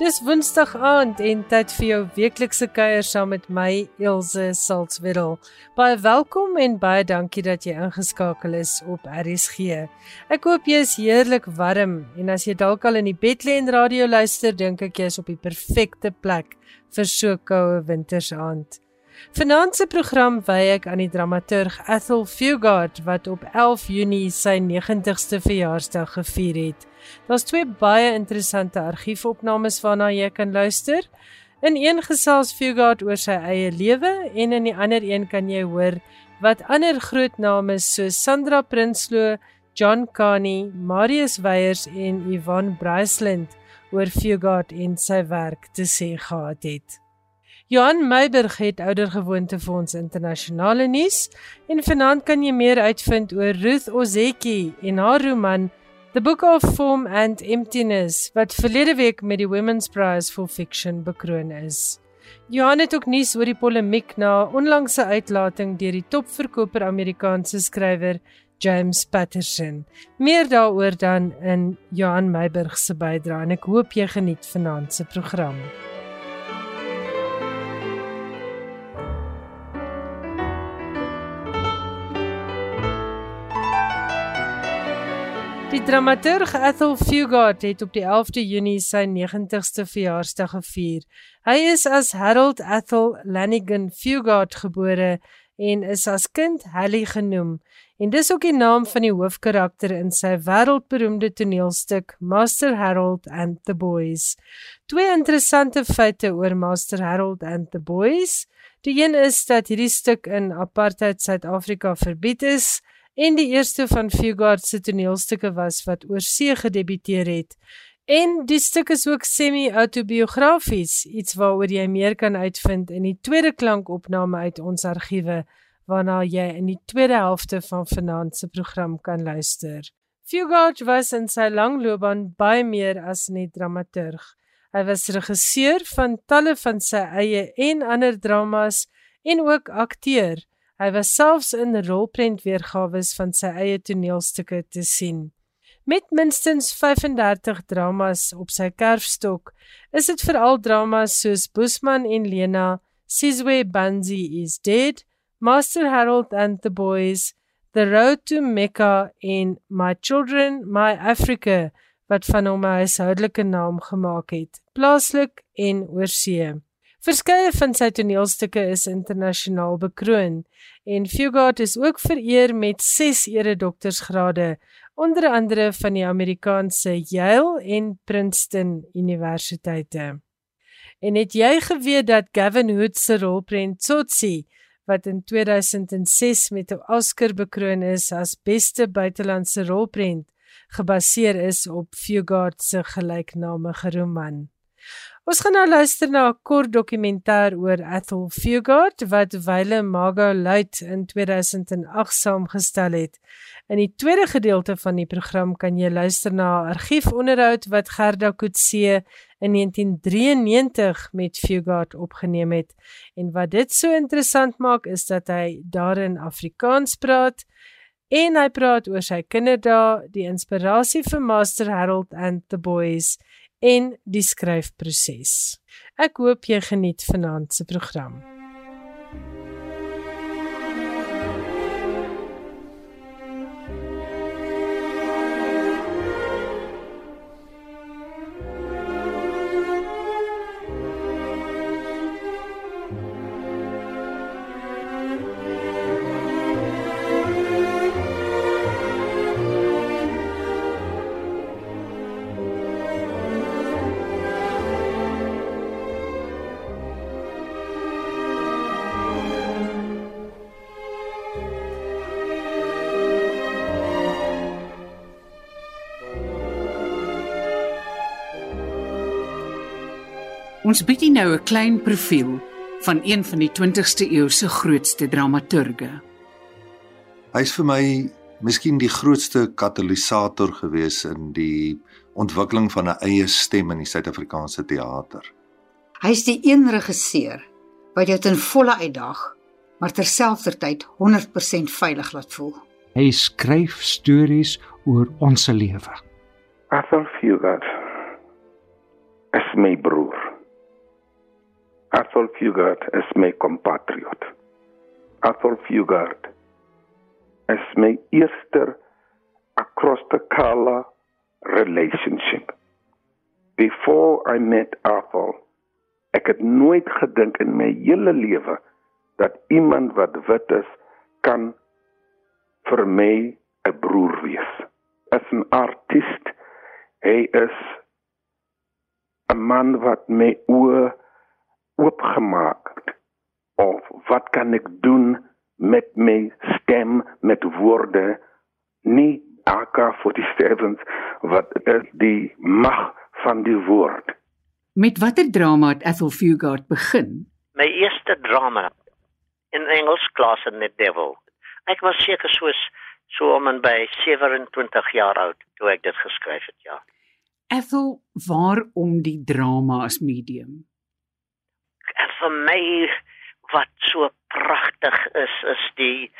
Dis Woensdag aand en tyd vir jou weeklikse kuier saam met my Elsje Salzwetel. Baie welkom en baie dankie dat jy ingeskakel is op RSG. Ek hoop jy is heerlik warm en as jy dalk al in die bed lê en radio luister, dink ek jy is op die perfekte plek vir so koue wintersaand. Vanaand se program wy ek aan die dramaturg Ethel Fugard wat op 11 Junie sy 90ste verjaarsdag gevier het. Daar's twee baie interessante argiefopnames waarna jy kan luister. In een gesels Fugard oor sy eie lewe en in die ander een kan jy hoor wat ander groot name soos Sandra Prinsloo, John Carney, Marius Weyers en Yvonne Braceland oor Fugard en sy werk te sê gehad het. Johan Meiberg het oudergewoonte vir ons internasionale nuus en vanaand kan jy meer uitvind oor Ruth Ozeki en haar roman The Book of Form and Emptiness wat verlede week met die Women's Prize for Fiction bekroon is. Johan het ook nuus oor die polemiek na onlangse uitlating deur die topverkoper Amerikaanse skrywer James Patterson. Meer daaroor dan in Johan Meiberg se bydrae en ek hoop jy geniet vanaand se program. Die dramaturg Ethel Fugard het op die 11de Junie sy 90ste verjaarsdag gevier. Hy is as Harold Ethel Lanigan Fugard gebore en is as kind Hallie genoem. En dis ook die naam van die hoofkarakter in sy wêreldberoemde toneelstuk Master Harold and the Boys. Twee interessante feite oor Master Harold and the Boys. Die een is dat hierdie stuk in apartheid Suid-Afrika verbied is en die eerste van Fugard se toneelstukke was wat oor see gedebuteer het. En die stuk is ook semi-autobiografies, iets waaroor jy meer kan uitvind in die tweede klankopname uit ons argiewe waarna jy in die tweede helfte van vanaand se program kan luister. Fugard was in sy lang loopbaan baie meer as net dramaturg. Hy was regisseur van talle van sy eie en ander dramas en ook akteur. Hy was selfs in rolprentweergawe van sy eie toneelstukke te sien. Met minstens 35 dramas op sy kerfstok, is dit veral dramas soos Busman en Lena, Sizwe Banzi is Dead, Master Harold and the Boys, The Road to Mecca en My Children, My Africa wat van hom 'n huishoudelike naam gemaak het, plaaslik en oorsee. Verskeie van sy toneelstukke is internasionaal bekroon en Fugard is ook vereer met 6 eredoktorsgrade onder andere van die Amerikaanse Yale en Princeton Universiteite. En het jy geweet dat Gavin Hood se rolprent Tsotsi wat in 2006 met 'n Oscar bekroon is as beste buitelandse rolprent gebaseer is op Fugard se gelyknamige roman? Ons gaan nou luister na 'n kort dokumentêr oor Ethel Fugard wat Wile Maga Luit in 2008 saamgestel het. In die tweede gedeelte van die program kan jy luister na 'n argiefonderhoud wat Gerda Kutse in 1993 met Fugard opgeneem het. En wat dit so interessant maak is dat hy daarin Afrikaans praat en hy praat oor sy kinderdae, die inspirasie vir Master Harold and the Boys en die skryfproses. Ek hoop jy geniet vanaand se program. Ons bied nou 'n klein profiel van een van die 20ste eeu se grootste dramaturge. Hy's vir my miskien die grootste katalisator gewees in die ontwikkeling van 'n eie stem in die Suid-Afrikaanse teater. Hy's die een regisseur wat jou ten volle uitdaag, maar terselfdertyd 100% veilig laat voel. Hy skryf stories oor ons lewe. Arthur Fugard is my broer. Athol Fugard is my compatriot. Athol Fugard is my eerste across the color relationship. Before I met Athol, ek het nooit gedink in my hele lewe dat iemand wat wit is kan vir my 'n broer wees. As 'n artist, hy is 'n man wat my oë oopgemaak. Of wat kan ek doen met my stem, met woorde? Nie AK47 wat is die mag van die woord. Met watter drama het Ethel Fugard begin? My eerste drama in Engels klas in The Devil. Ek was seker soos so om en by 27 jaar oud toe ek dit geskryf het, ja. Ethel, waarom die drama as medium? Vir my wat so pragtig is is die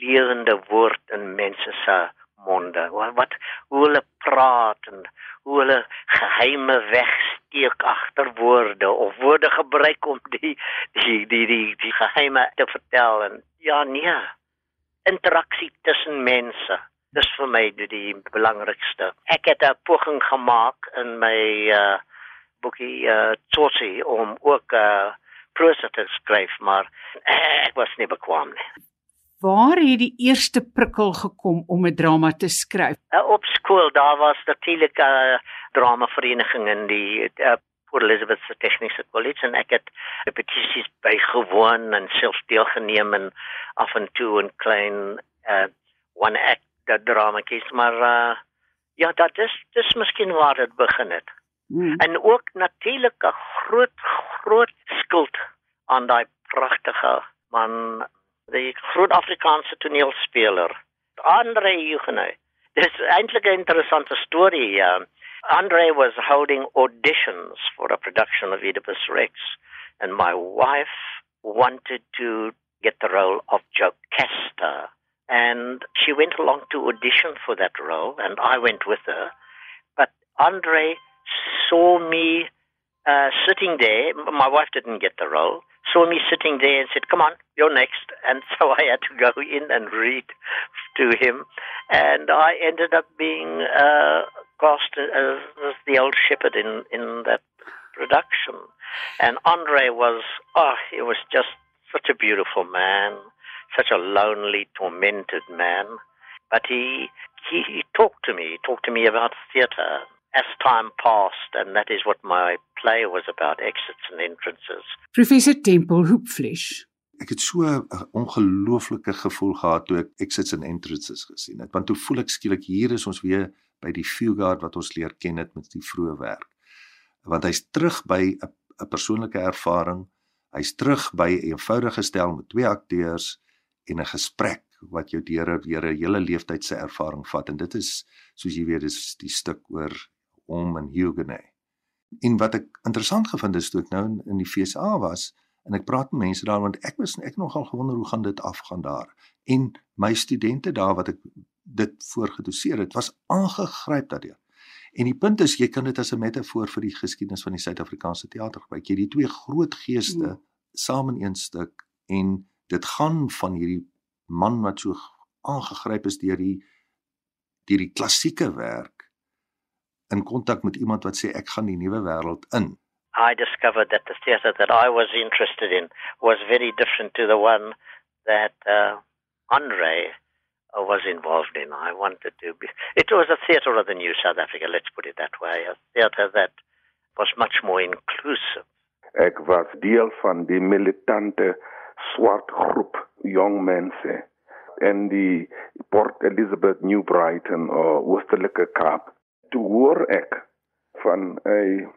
lewende woord in mense se monde. Wat, wat hoe hulle praat en hoe hulle geheime wegsteek agter woorde of woorde gebruik om die die die die, die geheime te vertel en ja nee interaksie tussen mense. Dis vir my die, die belangrikste. Ek het 'n poging gemaak in my uh boekie uh Tsotsi om ook uh, prosa te skryf, maar ek was nie bekwam nie. Waar het die eerste prikkel gekom om 'n drama te skryf? Uh, op skool daar was natuurlik 'n uh, drama vereniging in die uh, Port Elizabeth se tegniese kollege en ek het repetisies bygewoon en self deelgeneem en af en toe 'n klein uh one act drama kies maar uh, ja dat is dis miskien waar dit begin het. Hmm. En ook natuurlik 'n groot groot skuld aan daai pragtige man die groot Afrikaanse toneelspeler Andre Huguenot. Dis eintlik 'n interessante storie. Uh, Andre was holding auditions for a production of Oedipus Rex, and my wife wanted to get the role of Jocasta. And she went along to audition for that role, and I went with her. But Andre saw me uh, sitting there. My wife didn't get the role. Saw me sitting there and said, "Come on, you're next." And so I had to go in and read to him, and I ended up being uh, cast as, the old shepherd in in that production. And Andre was oh, he was just such a beautiful man, such a lonely, tormented man. But he he, he talked to me, he talked to me about theatre as time passed, and that is what my play was about exits and entrances. Professor Temple Hoopflesh. Ek het so 'n ongelooflike gevoel gehad toe ek exits and entrances gesien het. Want toe voel ek skielik hier is ons weer by die Fugard wat ons leer ken het met die vroeë werk. Want hy's terug by 'n 'n persoonlike ervaring. Hy's terug by 'n eenvoudige stel met twee akteurs en 'n gesprek wat jou deur 'n weer 'n hele leeftyd se ervaring vat en dit is soos jy weet dis die stuk oor om en Huguenot. En wat ek interessant gevind het toe ek nou in, in die FSA was en ek praat met mense daar want ek was ek nogal gewonder hoe gaan dit afgaan daar. En my studente daar wat ek dit voorgedoseer het, was aangegryp daardeur. En die punt is jy kan dit as 'n metafoor vir die geskiedenis van die Suid-Afrikaanse teater gebruik. Jy die twee groot geeste hmm. saam in een stuk en dit gaan van hierdie man wat so aangegryp is deur die deur die klassieke werk in kontak met iemand wat sê ek gaan die nuwe wêreld in. I discovered that the theater that I was interested in was very different to the one that uh, Andre uh, was involved in. I wanted to be. It was a theatre of the new South Africa, let's put it that way. A theatre that was much more inclusive. Ek was deel van die militante swart groep jong mense in die Port Elizabeth New Brighton of Oostelike Kaap. Toe hoor ek van 'n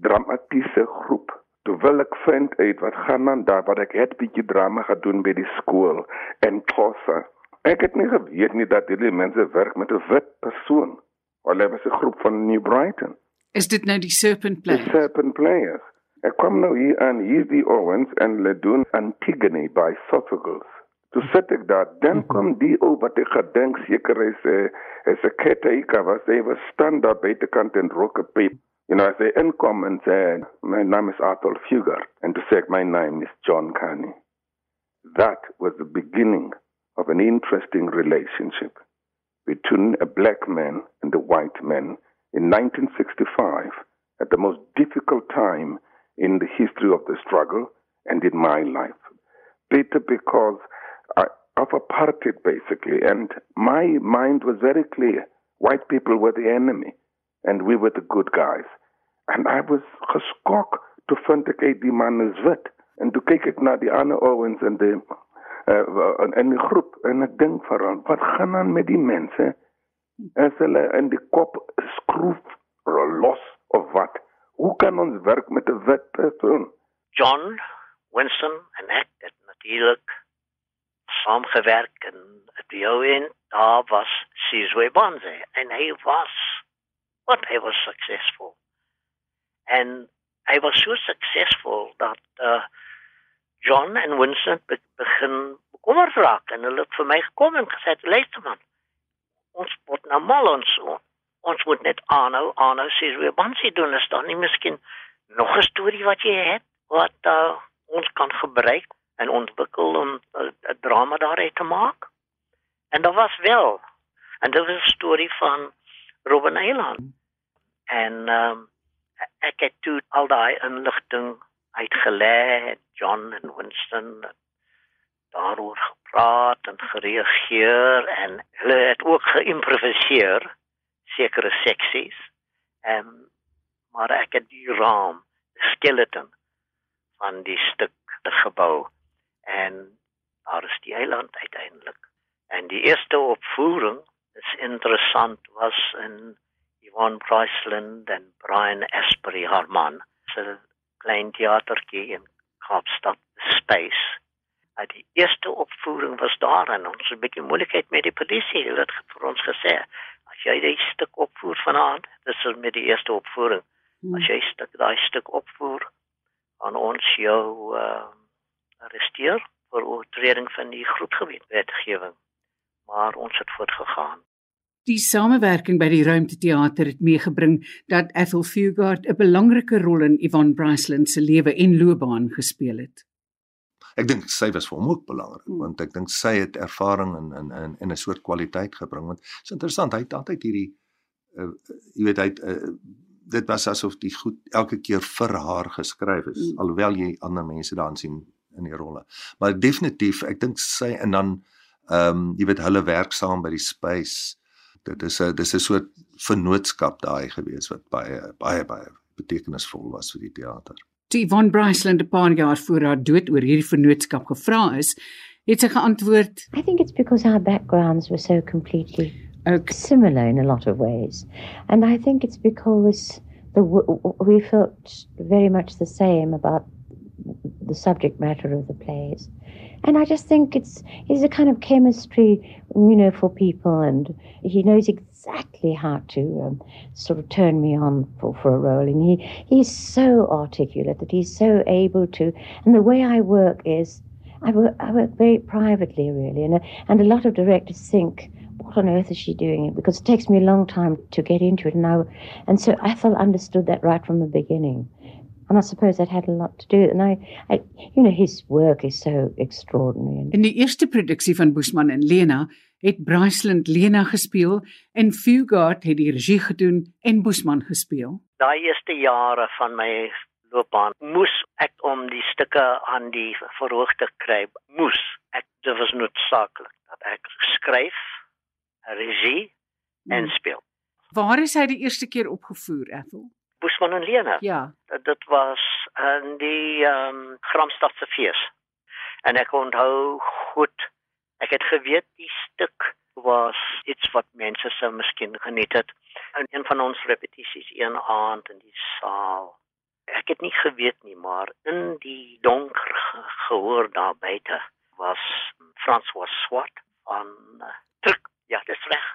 dramatiese groep Toe wil ek vind uit wat gaan aan daar wat ek het bietjie drama gedoen by die skool en Xhosa. Ek het nie geweet nie dat hierdie mense werk met 'n wit persoon. Hulle was 'n groep van New Brighton. Is dit nou die Serpent Players? Die Serpent Players. Ek kom nou hier aan hier die Owens en hulle doen Antigone by Sophocles. Toe sit ek daar, dan mhm. kom die ou wat ek gedink seker is 'n is 'n caretaker wat sê was staan daar buitekant en rook 'n piep. You know, as they income and say, my name is Arthur Fugard, and to say my name is John Carney. That was the beginning of an interesting relationship between a black man and a white man in 1965 at the most difficult time in the history of the struggle and in my life. Bitter because I, of apartheid, basically, and my mind was very clear. White people were the enemy, and we were the good guys. And I was geskok toe vind ek uit die man is wit. En toe kyk ek na die ander ouens in die uh, in die groep en dink vir hom wat gaan aan met die mense? As hulle in die kop skroef los of wat? Hoe kan ons werk met wit persoon John Winston en ek het natuurlik saamgewerk en die ou en daar was Sizwe Bonze en hy was wat hy was successful en hy was so successful dat uh, John en Winston be begin bekommerd raak en hulle het vir my gekom en gesê luister man ons moet nou mal ons ons moet net aanhou aanhou sê we bonsie doen. Is dan nie miskien nog 'n storie wat jy het wat uh, ons kan gebruik en ontwikkel om 'n uh, drama daaruit te maak. En daar was wel en dit was 'n storie van Robben Eiland. En um, ek het toe al daai inligting uitgelê John en Winston daaroor gepraat en gereageer en hulle het ook geïmproviseer sekere seksies. Ehm maar ek het die raam, die skeleton van die stuk gebou en daar is die eiland uiteindelik. En die eerste opvoering is interessant was in Yvonne Priceland en Brian Asprey Harman. So klein teatertjie in Kaapstad Space. Uh, die eerste opvoering was daar en ons het 'n bietjie moeilikheid met die polisie. Hulle het vir ons gesê as jy die stuk opvoer vanaand, dis is met die eerste opvoering. Hmm. As jy stuk daai stuk opvoer aan ons jou uh, arresteer vir oortreding van die groepgebied wetgewing. Maar ons het voortgegaan. Die samewerking by die Ruimteteater het meegebring dat Ethel Fugard 'n belangrike rol in Yvonne Bryceland se lewe en loopbaan gespeel het. Ek dink sy was vir hom ook belangrik hmm. want ek dink sy het ervaring in in in in 'n soort kwaliteit gebring want dit is interessant hy het altyd hierdie uh, jy weet hy het, uh, dit was asof die goed elke keer vir haar geskryf is hmm. alhoewel jy ander mense daarin sien in die rolle maar definitief ek dink sy en dan ehm um, jy weet hulle werk saam by die space dit is 'n dis 'n soort vennootskap daai gewees wat baie baie baie betekenisvol was vir die teater. Die Von Bryceland 'n paar jaar voor haar dood oor hierdie vennootskap gevra is, het sy geantwoord: I think it's because our backgrounds were so completely okay. similar in a lot of ways. And I think it's because the we felt very much the same about the subject matter of the plays. And I just think it's it's a kind of chemistry, you know, for people, and he knows exactly how to um, sort of turn me on for, for a role. And he he's so articulate that he's so able to. And the way I work is, I work I work very privately, really, and a, and a lot of directors think. What on earth is she doing? Because it takes me a long time to get into it, and I, and so I understood that right from the beginning. And I suppose that had a lot to do with it. And I, I, you know, his work is so extraordinary. In die eerste produksie van Boesman en Lena het Bryceland Lena gespeel en Fugard het die regie gedoen en Boesman gespeel. Daai eerste jare van my loopbaan moes ek om die stukke aan die verhoog te kry, moes ek dit was noodsaaklik dat ek skryf, regie en hmm. speel. Waar is hy die eerste keer opgevoer, Ethel? Boesman en Lena. Ja. Dit was in die ehm um, Gramstadse fees. En ek onthou goed. Ek het geweet die stuk was iets wat mense sou miskien geniet het. In een van ons repetisies een aand in die saal. Ek het nie geweet nie, maar in die donker gehoor daar buite was François Swart van uh, Truk. Ja, dis reg.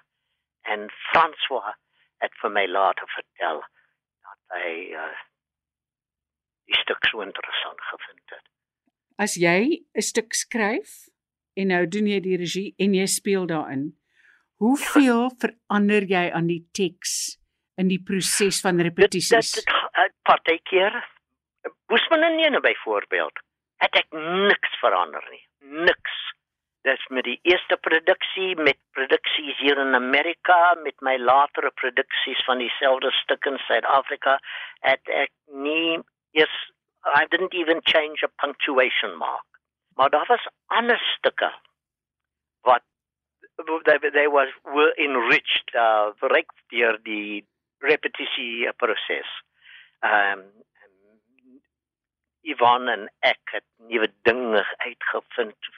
En François het vir my later vertel hy uh, die stuk so interessant gevind het. As jy 'n stuk skryf en nou doen jy die regie en jy speel daarin, hoeveel verander jy aan die teks in die proses van repetisies. Dit dit partykeer Boesman en Nene byvoorbeeld het ek niks verander nie. Niks. Dis met die eerste produksie met produksies hier in Amerika met my latere produksies van dieselfde stuk in Suid-Afrika het ek nie eers I didn't even change a punctuation mark. Maar daar was ander stukke wat they, they was were enriched uh direk deur die repetisie proses. Ehm um, Ivan en ek het nuwe dinge uitgevind.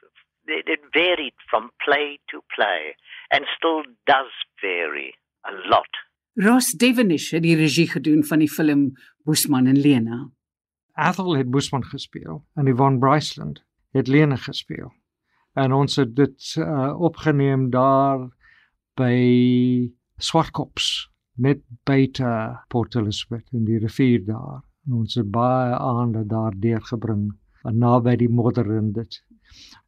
It, it varied from play to play and still does vary a lot. Ross Devenish het die regie gedoen van die film Boesman en Lena. Athel het Boesman gespeel en Yvonne Bryceland het Lena gespeel. En ons het dit uh, opgeneem daar by Swartkops net buite Port Elizabeth in die rivier daar en ons het baie aande daar deurgebring naby die modder en dit.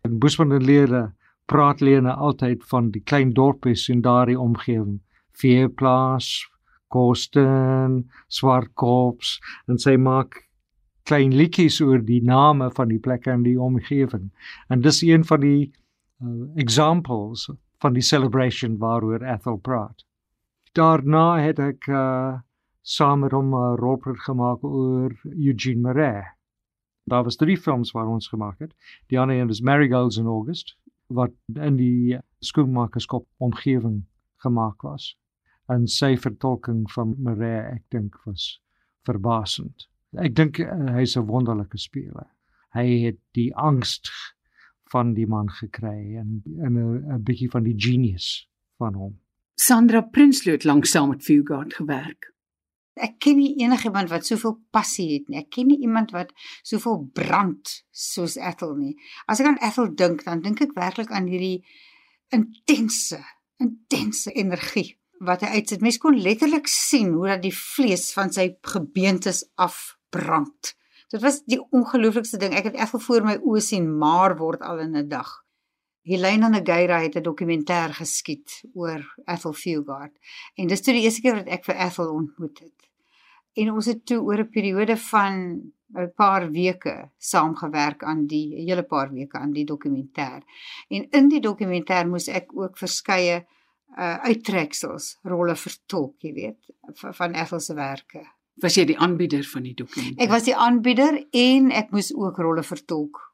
En Boesman en Lede praat Lene altyd van die klein dorpies in daardie omgewing. Veeplaas, Kosten, Swartkops en sy maak klein liedjies oor die name van die plekke in die omgewing. En dis een van die uh, examples van die celebration waaroor Ethel praat. Daarna het ek uh, saam met hom 'n rolprent gemaak oor Eugene Marais. Daar was drie films waar ons gemaak het. Die ander een is Marigolds in August wat in die skoenmakerskap omgewing gemaak was. En sy vertolking van Marais ek dink was verbasend. Ek dink uh, hy's 'n wonderlike speler. Hy het die angs van die man gekry en 'n 'n bietjie van die genius van hom. Sandra Prinsloo het lank saam met Fugard gewerk. Ek ken nie enigiemand wat soveel passie het nie. Ek ken nie iemand wat soveel brand soos Ethel nie. As ek aan Ethel dink, dan dink ek werklik aan hierdie intense, intense energie wat hy uitsit. Mens kon letterlik sien hoe dat die vlees van sy gebeentes afbrand. Dit was die ongelooflikste ding. Ek het Ethel voor my oë sien maar word al in 'n dag. Helena Nagaira het 'n dokumentêr geskiet oor Ethel Fugard en dis toe die eerste keer wat ek vir Ethel ontmoet het. En ons het toe oor 'n periode van 'n paar weke saamgewerk aan die hele paar weke aan die dokumentêr. En in die dokumentêr moes ek ook verskeie uh uittreksels rolle vertolk, jy weet, van Ethel se werke. Was jy die aanbieder van die dokumentêr? Ek was die aanbieder en ek moes ook rolle vertolk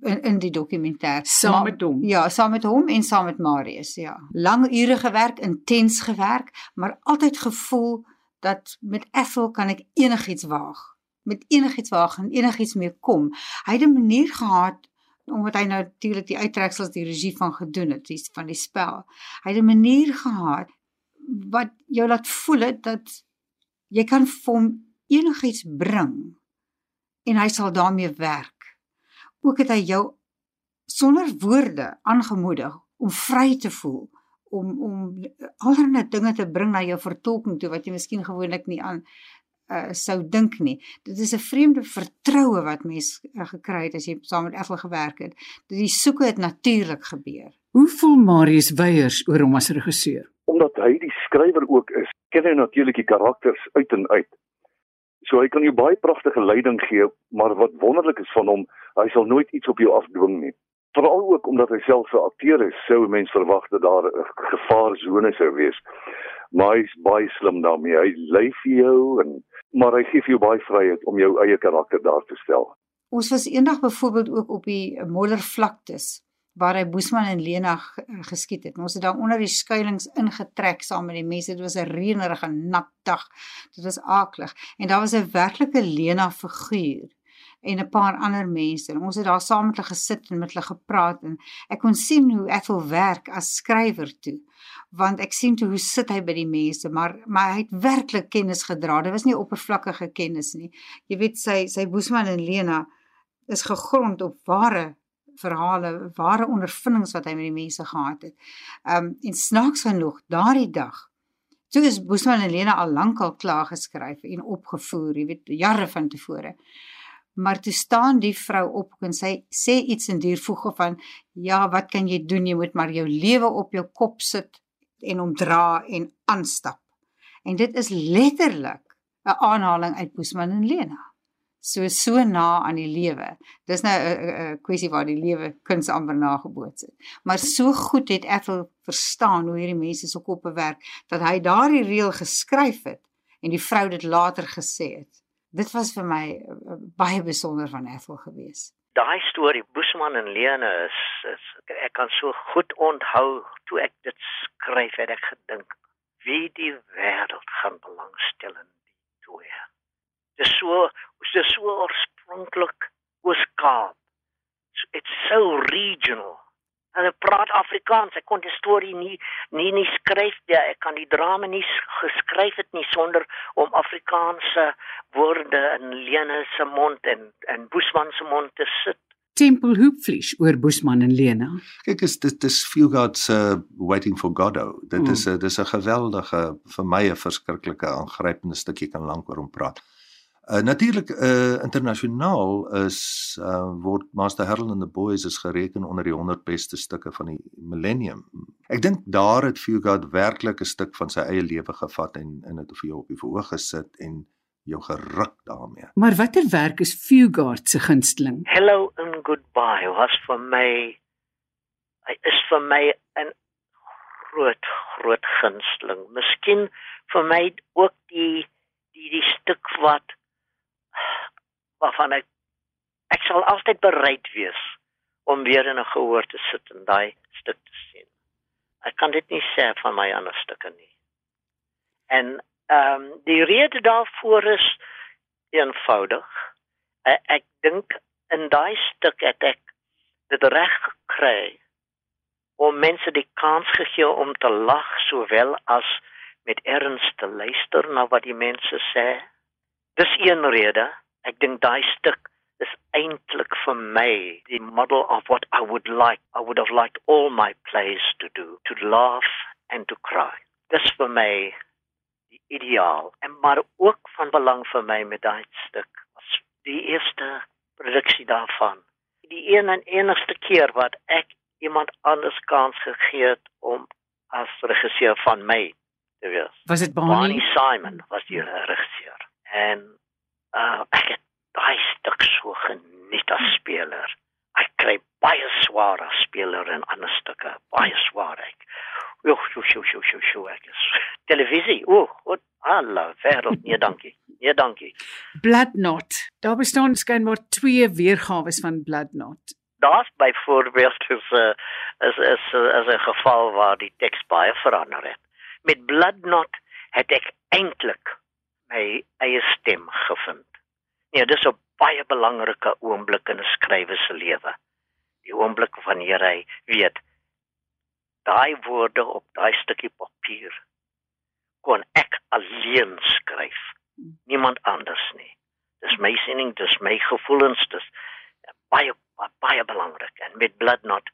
in in die dokumentêr saam met hom. Ja, saam met hom en saam met Marius, ja. Lang ure gewerk, intens gewerk, maar altyd gevoel dat met Ethel kan ek enigiets waag. Met enigiets waag en enigiets mee kom. Hy het 'n manier gehad omdat hy nou natuurlik die uittreksels die regie van gedoen het, die van die spel. Hy het 'n manier gehad wat jou laat voel het dat jy kan vir hom enigiets bring en hy sal daarmee werk ook het hy jou sonder woorde aangemoedig om vry te voel om om allerlei dinge te bring na jou vertolking toe wat jy miskien gewoonlik nie aan uh, sou dink nie. Dit is 'n vreemde vertroue wat mens uh, gekry het as jy saam met Ethel gewerk het. Dit die soeke het natuurlik gebeur. Hoe voel Marius Weyers oor hom as regisseur? Omdat hy die skrywer ook is, ken hy natuurlik die karakters uit en uit. So hy kan jou baie pragtige leiding gee, maar wat wonderlik is van hom, hy sal nooit iets op jou afdwing nie. Veral ook omdat hy self 'n akteur is, sou mense verwag dat daar 'n gevaarsone sou wees. Maar hy's baie slim daarmee. Hy lei vir jou en maar hy gee vir jou baie vryheid om jou eie karakter daar te stel. Ons was eendag byvoorbeeld ook op die Moddervlaktes waar hy Boesman en Lena geskiet het. Ons het daar onder die skuilings ingetrek saam met die mense. Dit was 'n reënerige nat dag. Dit was aaklig. En daar was 'n werklike Lena figuur en 'n paar ander mense. En ons het daar saam met hulle gesit en met hulle gepraat en ek kon sien hoe Ethel werk as skrywer toe. Want ek sien toe hoe sit hy by die mense, maar maar hy het werklik kennis gedra. Dit was nie oppervlakkige kennis nie. Jy weet sy sy Boesman en Lena is gegrond op ware verhale, ware ondervindings wat hy met die mense gehad het. Um en snaaks genoeg, daardie dag toe is Boesman en Lena al lank al klaar geskryf en opgevoer, jy weet, jare van tevore. Maar toe staan die vrou op en sy sê iets in dier voege van ja, wat kan jy doen? Jy moet maar jou lewe op jou kop sit en hom dra en aanstap. En dit is letterlik 'n aanhaling uit Boesman en Lena. So so na aan die lewe. Dis nou 'n kwessie waar die lewe kuns amper nageboots het. Maar so goed het Ethel verstaan hoe hierdie mense se koppe werk dat hy daardie reël geskryf het en die vrou dit later gesê het. Dit was vir my uh, baie besonder van Ethel geweest daai storie Boesman en Lene is, is ek kan so goed onthou toe ek dit skryf het ek gedink wie die wêreld gaan belangstel in die twee. Dis so dis so oorspronklik Oos-Kaap. It's so regional. Hulle praat Afrikaans. Ek kon die storie nie nie nie skryf nie. Ek kan die drama nie geskryf het nie sonder om Afrikaanse woorde in Lene se mond en en Boesman se mond te sit. Tempel Hoopfleisch oor Boesman en Lena. Kyk, is dit dis Fugard se uh, Waiting for Godot. Dit mm. is 'n dis 'n geweldige vir my 'n verskriklike aangrypende stukkie kan lank oor hom praat. Uh, Natuurlik uh, internasionaal is uh, word Master Harold and the Boys is gereken onder die 100 beste stukke van die millennium. Ek dink daar het Fugard werklik 'n stuk van sy eie lewe gevat en in dit vir jou op die verhoog gesit en jou geruk daarmee. Maar watter werk is Fugard se gunsteling? Hello and goodbye was vir my is vir my 'n groot groot gunsteling. Miskien vir my ook die die die stuk wat waarvan ek ek sal altyd bereid wees om weer in 'n gehoor te sit en daai stuk te sien. Ek kan dit nie sê van my ander stukke nie. En ehm um, die rede daarvoor is eenvoudig. Ek, ek dink in daai stuk het ek dit reg gekry om mense die kans gegee om te lag sowel as met erns te luister na wat die mense sê. Dis een rede ek dink daai stuk is eintlik vir my die model of what I would like I would have liked all my plays to do to laugh and to cry. Dis vir my die ideaal. En maar ook van belang vir my met daai stuk was die eerste produksie daarvan. Die een en enigste keer wat ek iemand anders kans gegee het om as regisseur van my te wees. Was dit Bonnie? Bonnie Simon was die regisseur. En uh ek het baie stuk so geniet as speler. Ek kry baie swaar as speler in ander stukke, baie swaar ek. Joh, joh, joh, joh, joh, joh, ek is televisie. O, wat alla wêreld, nee dankie. Nee dankie. Bloodknot. Daar bestaan skynbaar twee weergawe van Bloodknot. Daar's byvoorbeeld is 'n uh, is is as 'n geval waar die teks baie verander het. Met Bloodknot het ek eintlik my eie stem gevind. Nee, dis 'n baie belangrike oomblik in 'n skrywer se lewe. Die oomblik wanneer hy weet daai woorde op daai stukkie papier kon ek alleen skryf. Niemand anders nie. Dis my siening, dis my gevoelens, dis baie baie belangrik en met Bloodknot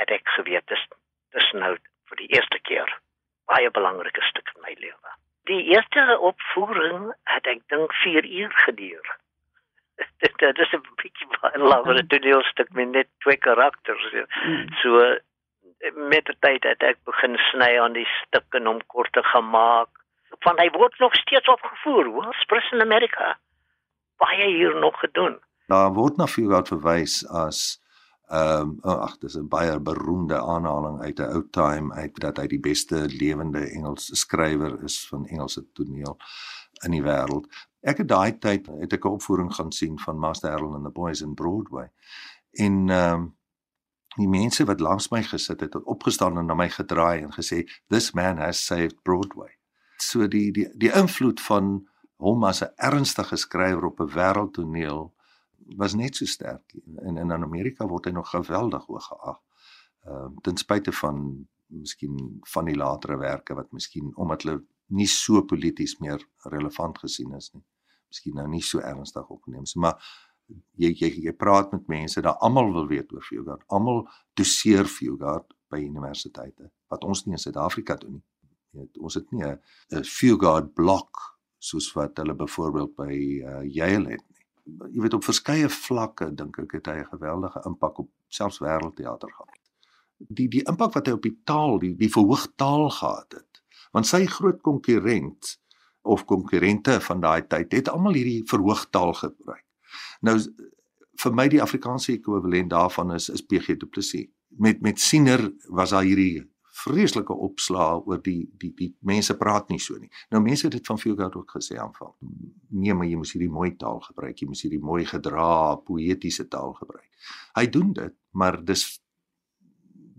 het ek geweet dis dis nou vir die eerste keer baie belangrike stuk in my lewe. Die eerste opvoering het ek dink 4 uur geduur. dit is 'n bietjie baie langer as dit deel stuk met net twee karakters. Hmm. So met die tyd het ek begin sny aan die stukke en hom korter gemaak. Van hy word nog steeds opgevoer, hoor, Spruce in Amerika. Baie hier nog gedoen. Daar word na Fugard verwys as Ehm um, ag dis 'n baie beroemde aanhaling uit 'n ou time uit dat hy die beste lewende Engels skrywer is van Engelse toneel in die wêreld. Ek het daai tyd het ek 'n opvoering gaan sien van Master Harold and the Boys in Broadway. En ehm um, die mense wat langs my gesit het, het opgestaan en na my gedraai en gesê this man has saved Broadway. So die die die invloed van hom as 'n ernstige skrywer op 'n wêreldtoneel was net so sterk en in Amerika word hy nog geweldig hoog geag. Ehm uh, ten spyte van miskien van die latere werke wat miskien omdat hulle nie so polities meer relevant gesien is nie. Miskien nou nie so ernstig opgeneem is, maar jy jy jy praat met mense dat almal wil weet oor Fugard. Almal doseer Fugard by universiteite wat ons nie in Suid-Afrika doen nie. Jy weet, ons het nie 'n Fugard blok soos wat hulle byvoorbeeld by uh, Yale het jy weet op verskeie vlakke dink ek het hy 'n geweldige impak op selfs wêreldteater gehad. Die die impak wat hy op die taal, die die verhoog taal gehad het, Want sy groot konkurrent of konkurrente van daai tyd het almal hierdie verhoogtaal gebruik. Nou vir my die Afrikaanse ekwivalent daarvan is is PG Du Plessis. Met met Siener was daar hierdie vreeslike opslaa oor die die die mense praat nie so nie. Nou mense het dit van Fugard ook gesê aanvang. Nee, maar jy moet hierdie mooi taal gebruik. Jy moet hierdie mooi gedra, poëtiese taal gebruik. Hy doen dit, maar dis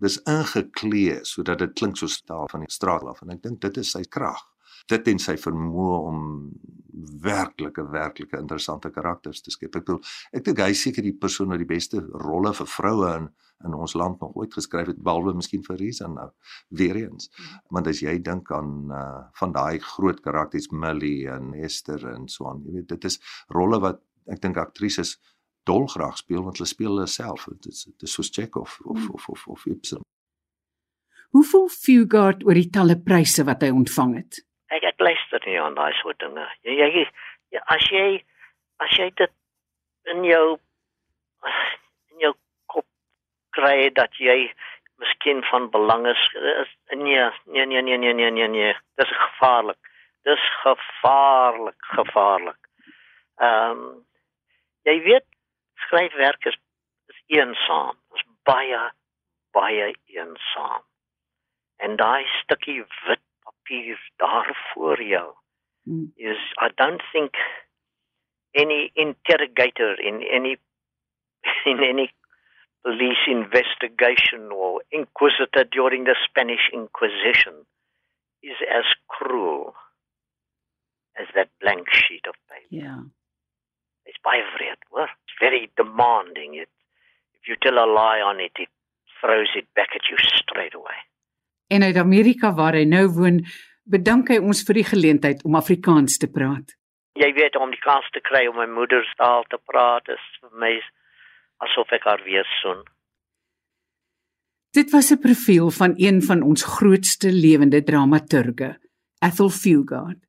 dis ingeklee sodat dit klink soos taal van die straat af en ek dink dit is sy krag dit en sy vermoë om werklike werklike interessante karakters te skep. Ek bedoel, ek dink hy seker die persoon wat die beste rolle vir vroue in in ons land nog ooit geskryf het behalwe miskien vir Risa nou weer eens. Want as jy dink aan uh van daai groot karakters Millie en Esther en so aan, jy weet dit is rolle wat ek dink aktrises dolgraag speel want hulle speel hulle self. Dit is dit is soos Chekhov of of of of, of Ibsen. Hoe voel Fugard oor die talle pryse wat hy ontvang het? ek ek luister nie aan daai soort dinge. Jy jy ja, as jy as jy dit in jou in jou kop kry dat jy miskien van belang is, is nee, nee nee nee nee nee nee nee. Dis gevaarlik. Dis gevaarlik, gevaarlik. Ehm um, jy weet skryfwerk is is eensaam. Dis baie baie eensaam. En daai stukkie wit papier daar voor jou hmm. is I don't think any interrogator in any in any police investigation or inquisitor during the Spanish Inquisition is as cruel as that blank sheet of paper. Yeah. It's by vreed, hoor. It's very demanding. It, if you tell a lie on it, it throws it back at you straight away en uit Amerika waar hy nou woon, bedank hy ons vir die geleentheid om Afrikaans te praat. Jy weet om die kans te kry om my moederstaal te praat is vir my asof ek haar weer soen. Dit was 'n profiel van een van ons grootste lewende dramaturge, Ethel Fugard.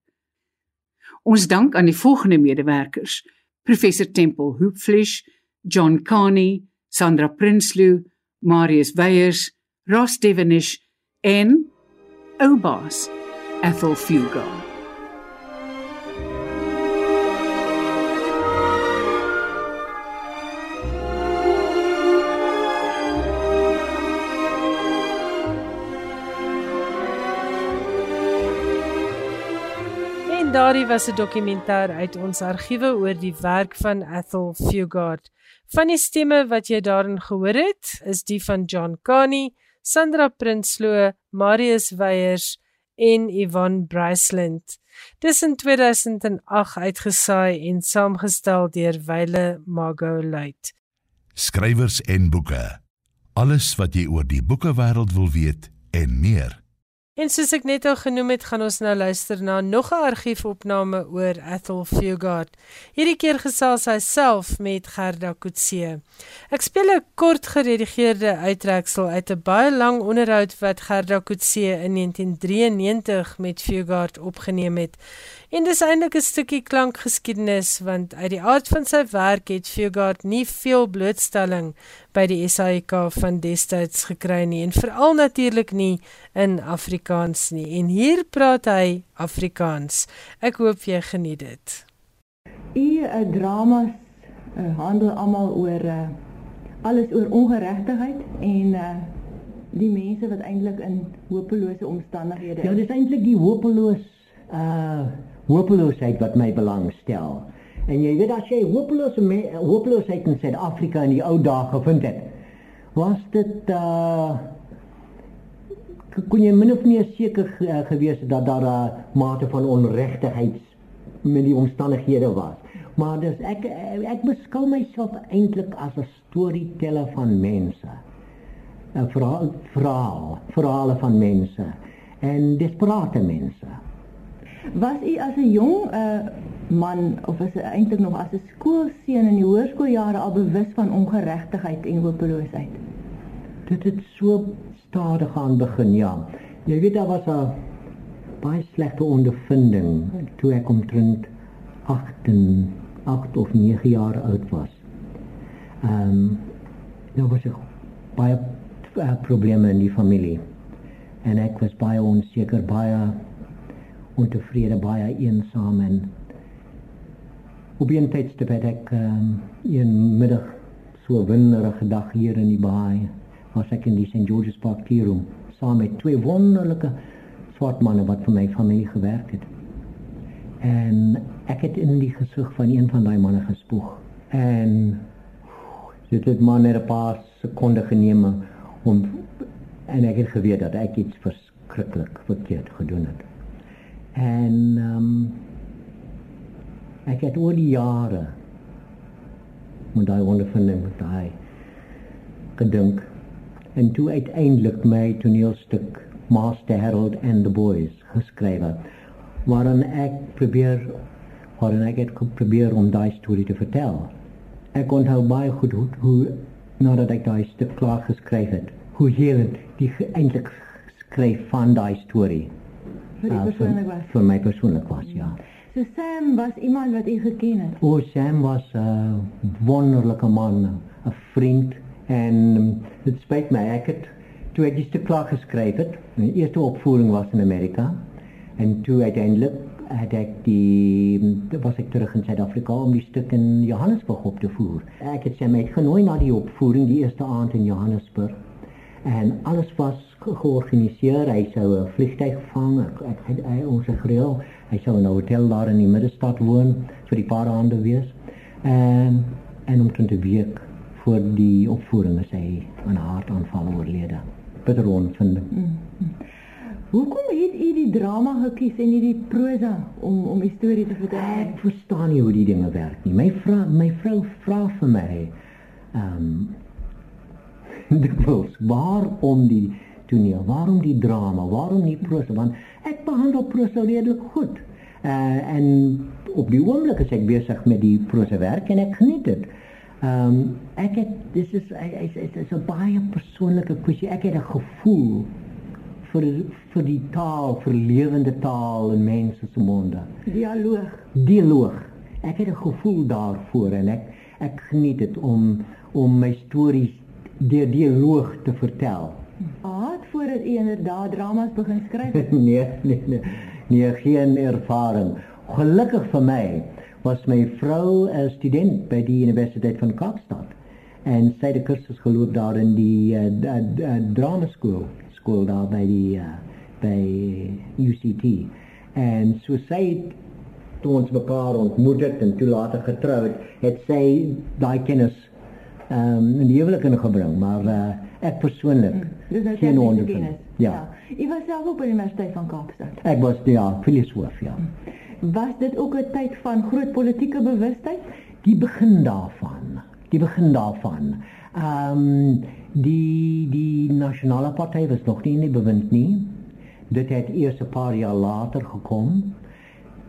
Ons dank aan die volgende medewerkers: Professor Temple Hoopflish, John Carney, Sandra Prinsloo, Marius Weyers, Ross Devenish en Oubaas Ethel Fugo. Daardie was 'n dokumentêr uit ons argiewe oor die werk van Ethel Fugard. Van die stemme wat jy daarin gehoor het, is die van John Carney, Sandra Prinsloo, Marius Weyers en Yvonne Bryceland. Dis in 2008 uitgesaai en saamgestel deur Wyle Mago Luit. Skrywers en boeke. Alles wat jy oor die boekewêreld wil weet en meer. En soos ek net al genoem het, gaan ons nou luister na nog 'n argiefopname oor Ethel Fugard. Hierdie keer gesels sy self met Gerda Kutse. Ek speel 'n kort geredigeerde uittreksel uit 'n baie lang onderhoud wat Gerda Kutse in 1993 met Fugard opgeneem het. En dis eintlik 'n stukkie klankgeskiedenis want uit die aard van sy werk het Fugard nie veel blootstelling by die SAIK van destyds gekry nie en veral natuurlik nie in Afrikaans nie. En hier praat hy Afrikaans. Ek hoop jy geniet dit. U uh, dramas uh, handel almal oor uh, alles oor ongeregtigheid en uh, die mense wat eintlik in hopelose omstandighede is. Ja, dis eintlik die hopeloos uh hopeloosheid wat my belangstel. En jy weet as jy hopeloos hopeloosheid in Suid-Afrika in die ou dae gevind het, was dit uh kon jy min of meer seker uh, gewees dat daar 'n uh, mate van onregtigheid met die omstandighede was. Maar dis ek ek beskou myself eintlik as 'n storyteller van mense. 'n verhaal verhaal verhale van mense en desperate mense. Was u as 'n jong uh man of is dit eintlik nog as 'n skoolseun in die hoërskooljare al bewus van ongeregtigheid en hopeloosheid? Dit het so stadig aan begin, ja. Jy weet daar was 'n baie slegte ondervinding toe ek omtrent 8 en 8 of 9 jaar oud was. Ehm um, daar was ek baie uh, probleme in die familie en ek was baie onseker, baie ontevrede, baie eensaam en op 'n tydstip het ek um, een middag so 'n winderige dag hier in die baai was ek in die St George's Park tea room saam met twee wonderlike swart manne wat vir my familie gewerk het. En ek het in die gesig van een van daai manne gespoeg en dit het maar net 'n paar sekondes geneem om en ek het geweet dat ek iets verskriklik verkeerd gedoen het. En ehm um, ek het oor die jare met daai wonderlike met daai gedink en toe uiteindelik my toneelstuk Master Harold and the Boys geskryf het waarin ek probeer waarin ek het probeer om daai storie te vertel. Ek onthou baie goed hoe, hoe nadat ek daai stuk klaar geskryf het, hoe helend die eintlik skryf van daai storie. Voor u persoonlijk was? Voor mij persoonlijk was, ja. Dus Sam was iemand wat u gekend hebt? Oh, Sam was een wonderlijke man, een vriend. En um, het spijt mij, ik het, toen hij die stuk klaargeschreven, de eerste opvoering was in Amerika. En toen uiteindelijk had ik die, um, was ik terug in Zuid-Afrika om die stuk in Johannesburg op te voeren. Ik heb Sam uitgenooi naar die opvoering, die eerste avond in Johannesburg. En alles was georganiseer. Hy sou 'n vliegtyg vang. Ek, ek het hy ons gereël. Hy sou in 'n hotel daar in die middestad woon vir die paar aande wees. En en om te week voor die opvoering is hy aan 'n hartaanval oorlede. Bitter onvinding. Mm -hmm. Hoekom het u die drama gekies en nie die prosa om om die storie te vertel? Ek verstaan nie hoe die dinge werk nie. My vrou my vrou vra vir my ehm um, dikwels waarom die toneel? Waarom die drama? Waarom nie prosa? Want ek behandel prosa redelik goed. Uh en op die oomblik is ek besig met die prosa werk en ek geniet dit. Ehm um, ek het dis is is is is 'n baie persoonlike kwessie. Ek het 'n gevoel vir vir die taal, vir lewende taal en mense se monde. Dialoog. Dialoog. Ek het 'n gevoel daarvoor en ek ek geniet dit om om my stories deur dialoog te vertel. Haat voordat u inderdaad dramas begin skryf? nee, nee, nee. Nee, geen ervaring. Gelukkig vir my was my vrou 'n student by die Universiteit van Kaapstad en sy het 'n kursus geloop daar in die uh, uh, uh, drama skool, skool daar by die uh, by UCT. En so sy het toe ons mekaar ontmoet het en toe later getroud, het sy daai kennis ehm um, in die huwelik ingebring, maar uh, ek persoonlik hmm. Dis nou geen ondervinding. Ja. ja. U was self op die Universiteit van Kaapstad. Ek was daar, filosoof, ja. Was dit ook 'n tyd van groot politieke bewustheid? Die begin daarvan. Die begin daarvan. Ehm um, die die nasionale party was nog nie in die bewind nie. Dit het eers 'n paar jaar later gekom.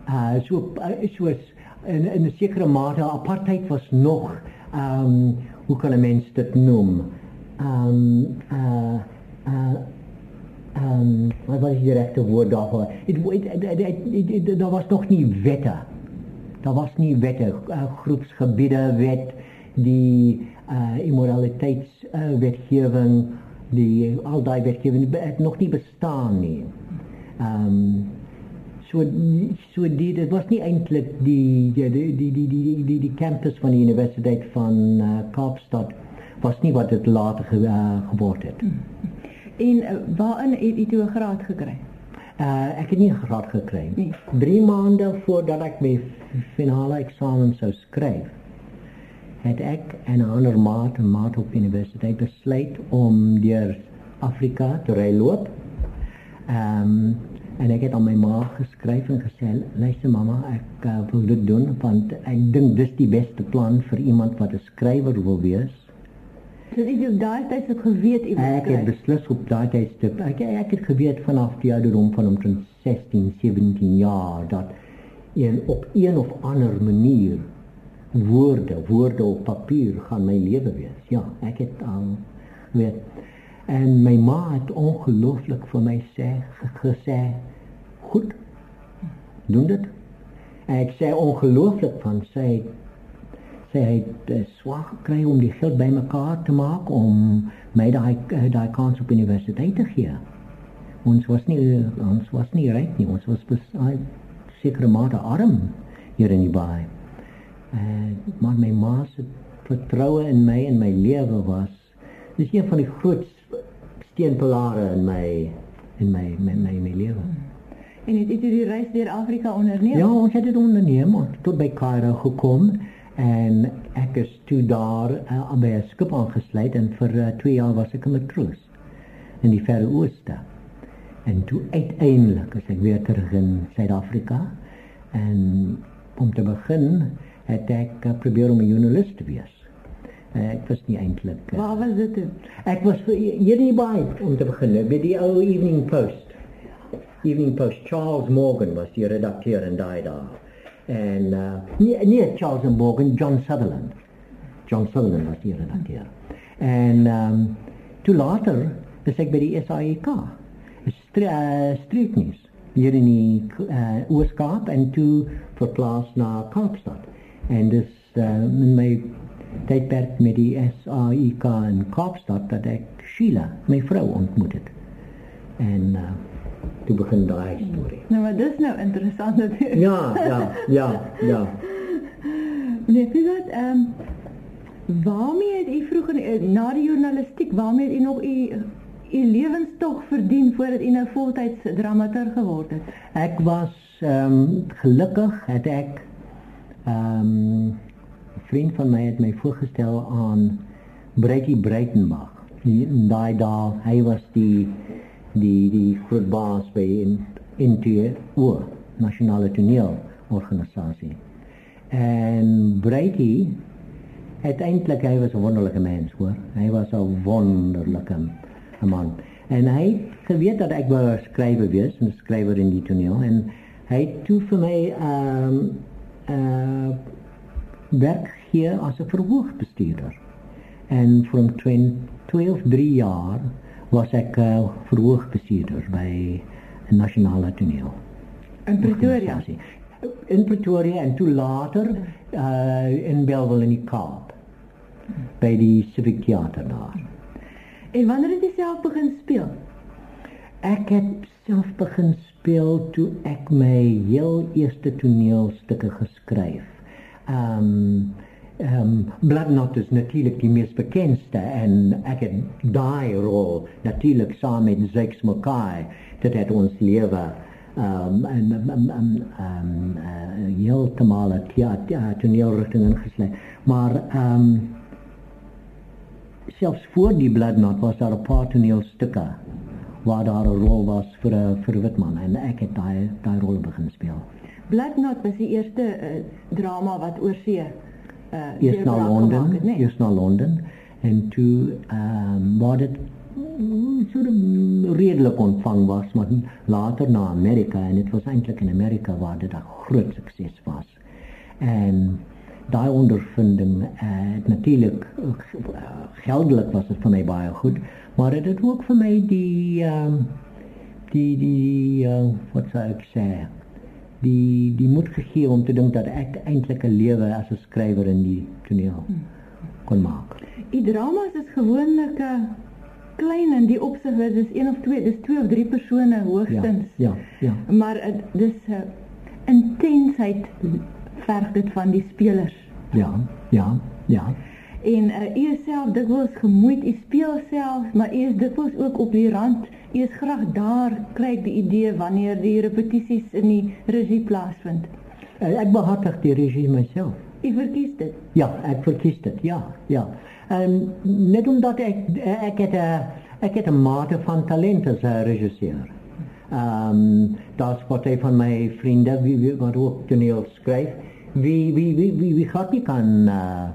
Uh so uh, soos in in 'n sekere mate apartheid was nog ehm um, hoe kan 'n mens dit noem? Ehm um, uh uh um wat was die regte woord daarvoor? Dit daar was nog nie wette. Daar was nie wette, uh, groepsgebiede wet, die uh immoraliteits uh, die al daai wetgewing het nog nie bestaan nie. Um so so die dit was nie eintlik die ja die die die die die die kampus van die Universiteit van uh, Kaapstad was nie wat dit later ge, uh, geword het. En uh, waarin het u 'n graad gekry? Uh, ek het nie 'n graad gekry nie. Nee. 3 maande voordat ek my finale eksamen sou skryf, het ek en 'n ander maat, 'n maat op universiteit besluit om deur Afrika te ry loop. Ehm um, en ek het aan my ma geskryf en gesê, "Luister mamma, ek uh, wil dit doen want ek dink dis die beste plan vir iemand wat 'n skrywer wil wees." Dus ik heb daar tijd het geweet in Ik heb beslist op dat tijdstip. Ik, ik heb geweet vanaf die ouderdom van omtrent 16, 17 jaar dat in, op een of andere manier woorden, woorden op papier gaan mijn leven wees. Ja, heb het al weet. En mijn ma het ongelooflijk voor mij gezegd, goed, doen dat. En ik zei ongelooflijk van, zij sy het uh, swaar gekry om die geld bymekaar te maak om my daai uh, daai kans op universiteit te gee. Ons was nie ons was nie ryk nie. Ons was besig sekere mate arm hier in die baai. En maar my ma se vertroue in my en my lewe was dis een van die groot steunpilare in my in my my my, my lewe. En het, het jy die reis deur Afrika onderneem? Ja, ons het dit onderneem tot by Kaïro gekom en ek is toe daar uh, by 'n skip aangesluit en vir 2 uh, jaar was ek 'n matroos in die Verre Ooste. En toe uiteindelik as ek weer terug in Suid-Afrika en om te begin het ek uh, probeer om 'n joernalis te wees. Uh, ek was nie eintlik uh, Waar was dit? Ek was hier in die baai om te begin by die ou Evening Post. Evening Post Charles Morgan was die redakteur en daai daar en uh, nie, nie Charles Morgan, John Sutherland. John Sutherland was hier dat keer. En ehm um, toe later is ek by die SAIK. Stre uh, streeknies hier in die uh, Ooskaap en toe verplaas na Kaapstad. En dis uh, in my tydperk met die SAIK in Kaapstad dat ek Sheila, my vrou ontmoet het. En uh, toe begin daai storie. Nou maar dis nou interessant natuurlik. Ja, ja, ja, ja. Nee, vir dat ehm um, waarmee het u vroeger eh, na die journalistiek, waarmee het u nog u u lewenstog verdien voordat u nou voltyds dramaturg geword het? Ek was ehm um, gelukkig het ek ehm um, vriend van my het my voorgestel aan Breitie Breitenbach. Die daai daai hy was die die die groot baas by in India oor nasionale toneelorganisasie. En Brady het eintlik hy was 'n wonderlike mens, hoor. Hy was 'n wonderlike man. En hy geweet dat ek wou skrywer wees, 'n skrywer in die toneel en hy het toe vir my ehm um, uh werk hier as 'n verhoogbestuurder. En van 12 3 jaar was ek uh, verhoogbestuurder by 'n nasionale toneel in Pretoria. In Pretoria en toe later uh, in Bellville in die Kaap by die Civic Theatre daar. En wanneer het jy self begin speel? Ek het self begin speel toe ek my heel eerste toneelstukke geskryf. Ehm um, ehm um, Bloodnot is natuurlik die mees bekendste en ek het daai rol natuurlik saam met Zex Mackay dit het ons lewe ehm um, en ehm um, ehm um, heeltemal het ja toneelrigting ingesluit maar ehm um, selfs voor die Bloodnot was daar 'n paar toneelstukke waar daar 'n rol was vir 'n vir Witman en ek het daai daai rol begin speel. Bloodnot was die eerste uh, drama wat oorsee uh, eerst naar Londen, het, nee. eerst naar Londen. En toen um, was het soort redelijk ontvang was, maar later naar Amerika. En het was eigenlijk in Amerika waar dit een groot succes was. En die ondervinding, uh, natuurlijk uh, geldelijk was het voor mij baie goed, maar het het ook voor mij die, um, die, die uh, wat zou ik zeggen, die die moed gegee om te dink dat ek eintlik 'n lewe as 'n skrywer in die toneel kon maak. Die dramas is gewoonlik 'n klein in die opsig dat dis een of twee, dis twee of drie persone hoogstens. Ja, ja. ja. Maar dis 'n uh, intensheid verg dit van die spelers. Ja, ja, ja. En uh, u self dikwels gemoeid, u speel self, maar u is dikwels ook op die rand Jy is graag daar kry die idee wanneer die repetisies in die regie plaasvind. Eh, ek behartig die regie myself. Jy verkies dit. Ja, ek verkies dit. Ja, ja. En net omdat ek ek het 'n ek het 'n mate van talent as 'n regisseur. Ehm um, daar's wat een van my vriende wie, wie wat ook toneel skryf. Wie wie wie wie wie gaat nie kan uh,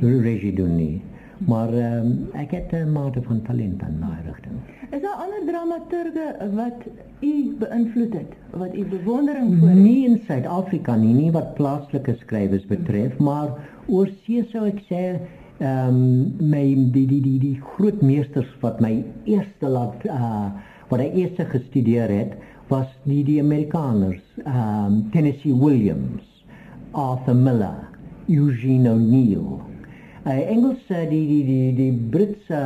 regie doen. Nie. Maar um, ek het 'n mate van talent aan daai rigting. Is daar ander dramaturge wat u beïnvloed het, wat u bewondering voor het? Nie in Suid-Afrika nie, nie wat plaaslike skrywers betref, maar oor see sou ek sê ehm um, my die die die die groot meesters wat my eerste laat uh wat ek eers gestudeer het, was die die Amerikaners, ehm um, Tennessee Williams, Arthur Miller, Eugene O'Neill. Uh, Engels uh, die die die die Britse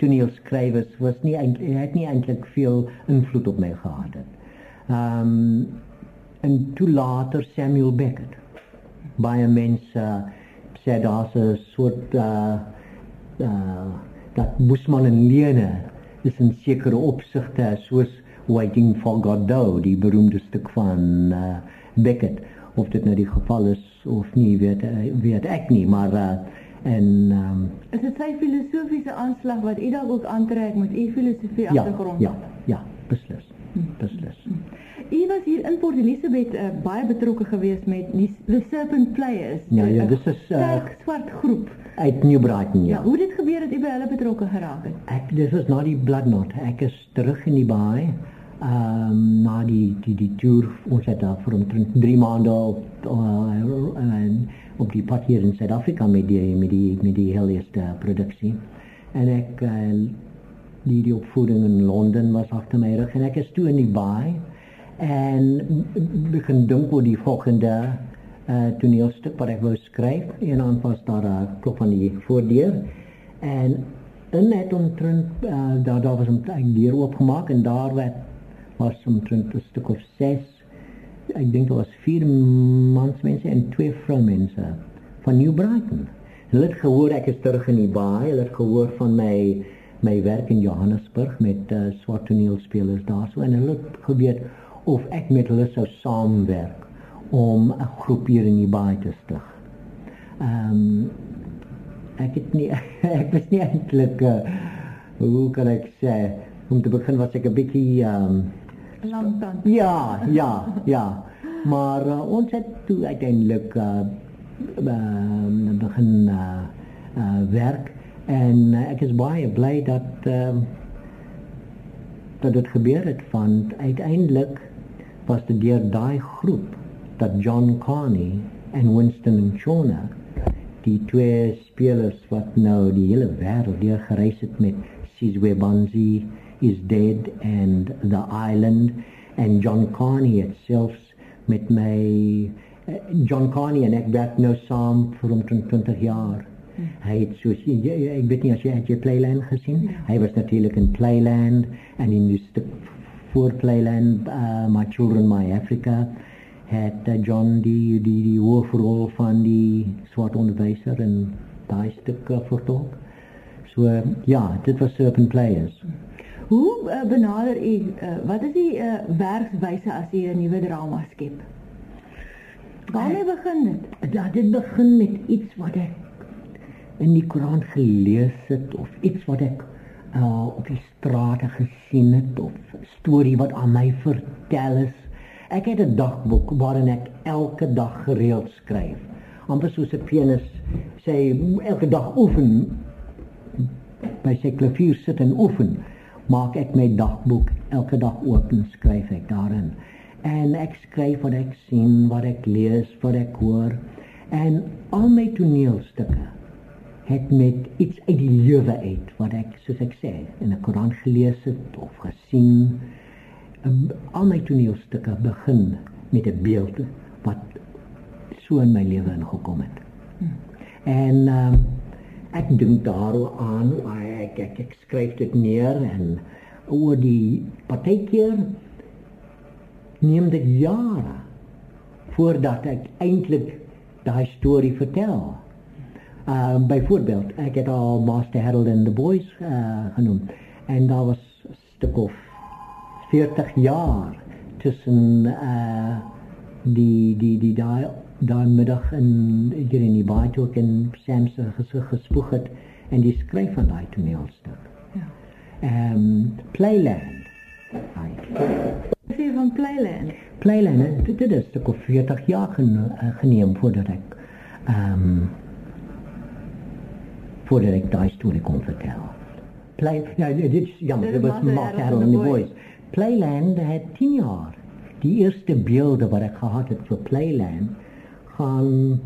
toneelskrywers was nie het nie eintlik veel invloed op my gehad um, en toe later Samuel Beckett. Baie mense uh, sê daar's 'n soort uh, uh dat Busman en Lene is in sekere opsigte soos Waiting for Godot, die beroemde stuk van uh, Beckett. Of dit nou die geval is of nie, weet weet ek nie, maar uh, en um, is dit sy filosofiese aanslag wat u dalk ook aantrek met u filosofie ja, agtergrond? Ja, ja, beslis. Beslis. U was hier in Port Elizabeth uh, baie betrokke geweest met die The Serpent Players. Ja, ja, dis is 'n uh, swart groep uit New Brighton, ja. ja. Hoe dit gebeur dat u by hulle betrokke geraak het? Ek dis was na die Blood Knot. Ek is terug in die baai. Ehm um, na die die die tour ons het daar vir omtrent 3 maande op uh, en op die pad hier in Suid-Afrika met die met die met die helste produksie. En ek uh, die die opvoeding in Londen was agter my rug en ek is toe in die baai. En begin dink oor die volgende uh, toneelstuk wat ek wou skryf. En dan was daar 'n uh, klop aan die voordeur. En net omtrent uh, daar daar was 'n deur oopgemaak en daar werd was omtrent 'n stuk of 6 ek dink dit was vier mansmense en twee vroumense van New Brighton. Hulle het gehoor ek is terug in die baai, hulle het gehoor van my my werk in Johannesburg met uh, swart toneelspelers daarso en hulle het geweet of ek met hulle sou saamwerk om 'n groep hier in die baai te stig. Ehm um, ek het nie ek was nie eintlik uh, hoe kan ek sê om te begin was ek 'n bietjie ehm um, Langtand. Ja, ja, ja. Maar uh, ons het toe uiteindelik uh, uh, begin uh, uh, werk en uh, ek is baie bly dat uh, dat dit gebeur het want uiteindelik was dit deur daai groep dat John Carney en Winston Chona die twee spelers wat nou die hele wêreld deur gereis het met Sizwe Banzi is dead and the island and John Carney itself met my uh, John Carney en ek werk nou saam vir omtrent 20 jaar. Hmm. Hy het so ek weet nie as jy het jy Playland gesien. Ja. Hy was natuurlik in Playland en in die stuk voor Playland uh, My Children My Africa het uh, John die die die hoofrol van die swart onderwyser in daai stuk uh, vertolk. So uh, ja, dit was Serpent Players. Hmm. Hoe uh, benader u uh, wat is die uh, werkswyse as u 'n nuwe drama skep? Waarmee begin dit? Ja, dit begin met iets wat ek in die Koran gelees het of iets wat ek uh, op die strate gesien het of storie wat aan my vertel is. Ek het 'n dagboek waarin ek elke dag gereeld skryf. Amper soos 'n pianis sê elke dag oefen by sy klavier sit en oefen maak ek my dagboek elke dag oop en skryf ek daarin. En ek skryf wat ek sien, wat ek lees, wat ek hoor en al my toneelstukke het met iets uit die lewe uit wat ek soos ek sê in 'n Koran gelees het of gesien. Um, al my toneelstukke begin met 'n beeld wat so in my lewe ingekom het. Hmm. En um, ek dink daaroor ek, ek ek skryf dit neer en oor die partykeer neem dit jare voordat ek eintlik daai storie vertel. Ehm uh, byvoorbeeld, ek het al Master Harold and the Boys uh, genoem en daar was 'n stuk of 40 jaar tussen uh die die die daai daai middag in hier in die baie toe ek in Sam se gesig gespoeg het en die skryf van daai toneelstuk. Ja. Ehm um, Playland. Sê van Playland. Playland, dit het 'n stuk of 40 jaar gene, uh, geneem voordat ek ehm um, voordat ek daai storie kon vertel. Play ja, dit is jammer, dit was Mark Carroll and the Boys. Playland het 10 jaar. Die eerste beelde wat ek gehad het vir Playland gaan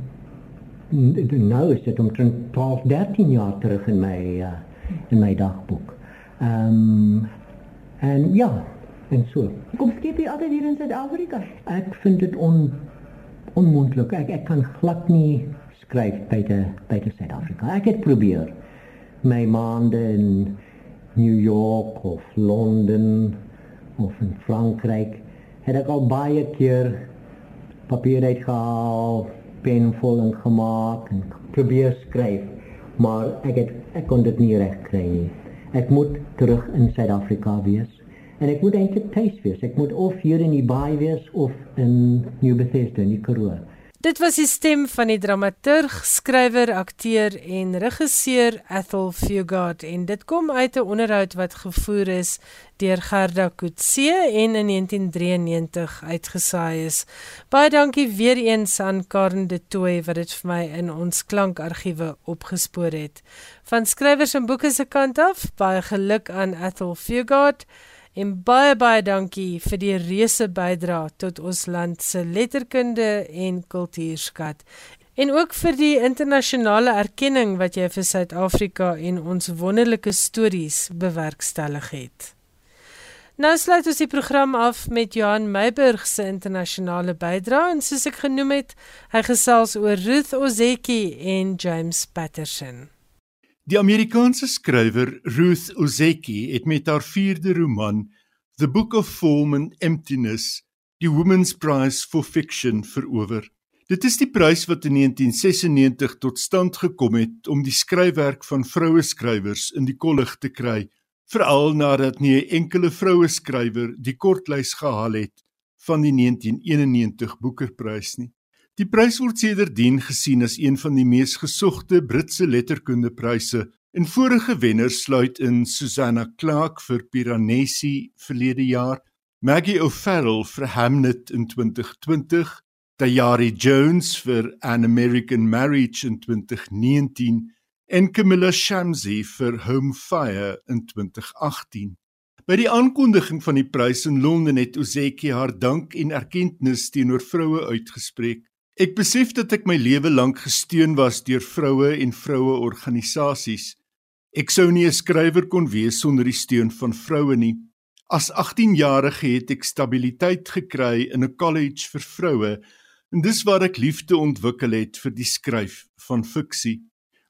nou is dit omtrent 12, 13 jaar terug in my uh, in my dagboek. Ehm um, en ja, en so. Kom skep jy altyd hier in Suid-Afrika? Ek vind dit on onmoontlik. Ek ek kan glad nie skryf buite buite Suid-Afrika. Ek het probeer my maande in New York of Londen of in Frankryk het ek al baie keer papier uitgehaal, pen vol en gemaak en probeer skryf, maar ek het ek kon dit nie reg kry nie. Ek moet terug in Suid-Afrika wees en ek moet eintlik tuis wees. Ek moet of hier in die Baai wees of in New Bethesda in die Karoo. Dit was die stem van die dramaturg, skrywer, akteur en regisseur Ethel Fugard en dit kom uit 'n onderhoud wat gevoer is deur Gerda Kutse en in 1993 uitgesaai is. Baie dankie weer eens aan Karen de Tooy wat dit vir my in ons klankargiewe opgespoor het. Van skrywers en boeke se kant af, baie geluk aan Ethel Fugard. En baie baie dankie vir die reuse bydra tot ons land se letterkunde en kultuurskat. En ook vir die internasionale erkenning wat jy vir Suid-Afrika en ons wonderlike stories bewerkstellig het. Nou sluit ons die program af met Johan Meiburg se internasionale bydra en soos ek genoem het, hy gesels oor Ruth Ozeki en James Patterson. Die Amerikaanse skrywer Ruth Ozeki het met haar vierde roman The Book of Form and Emptiness die Women's Prize for Fiction verower. Dit is die prys wat in 1996 tot stand gekom het om die skryfwerk van vroue skrywers in die kollig te kry, veral nadat nie 'n enkele vroue skrywer die kortlys gehaal het van die 1991 Booker-prys nie. Die prys word sedertdien gesien as een van die mees gesogte Britse letterkundepryse en vorige wenners sluit in Susanna Clarke vir Piranesi verlede jaar, Maggie O'Farrell vir Hamnet in 2020, Tayari Jones vir An American Marriage in 2019 en Camilla Shamsi vir Home Fire in 2018. By die aankondiging van die prys in Londen het Ozeki haar dank en erkenning teenoor vroue uitgespreek. Ek besef dat ek my lewe lank gesteun was deur vroue en vroue organisasies. Ek sou nie 'n skrywer kon wees sonder die steun van vroue nie. As 18-jarige het ek stabiliteit gekry in 'n kollege vir vroue en dis waar ek liefde ontwikkel het vir die skryf van fiksie.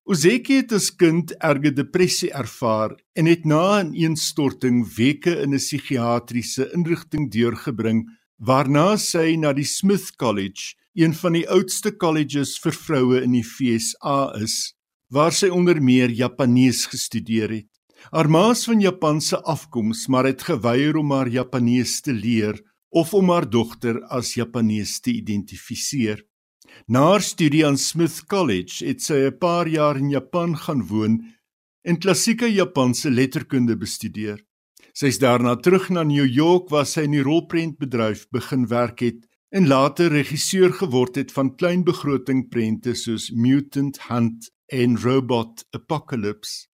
Ozeki het as kind erge depressie ervaar en het na 'n ineenstorting weke in 'n psigiatriese inrichting deurgebring waarna sy na die Smith College een van die oudste colleges vir vroue in die FSA is, waar sy onder meer Japanees gestudeer het. Haar ma is van Japanse afkoms, maar het geweier om haar Japanees te leer of om haar dogter as Japanees te identifiseer. Na haar studie aan Smith College het sy 'n paar jaar in Japan gaan woon en klassieke Japanse letterkunde bestudeer. Sy is daarna terug na New York waar sy in die rolprentbedryf begin werk het en later regisseur geword het van kleinbegroting prente soos Mutant Hunt en Robot Apocalypse.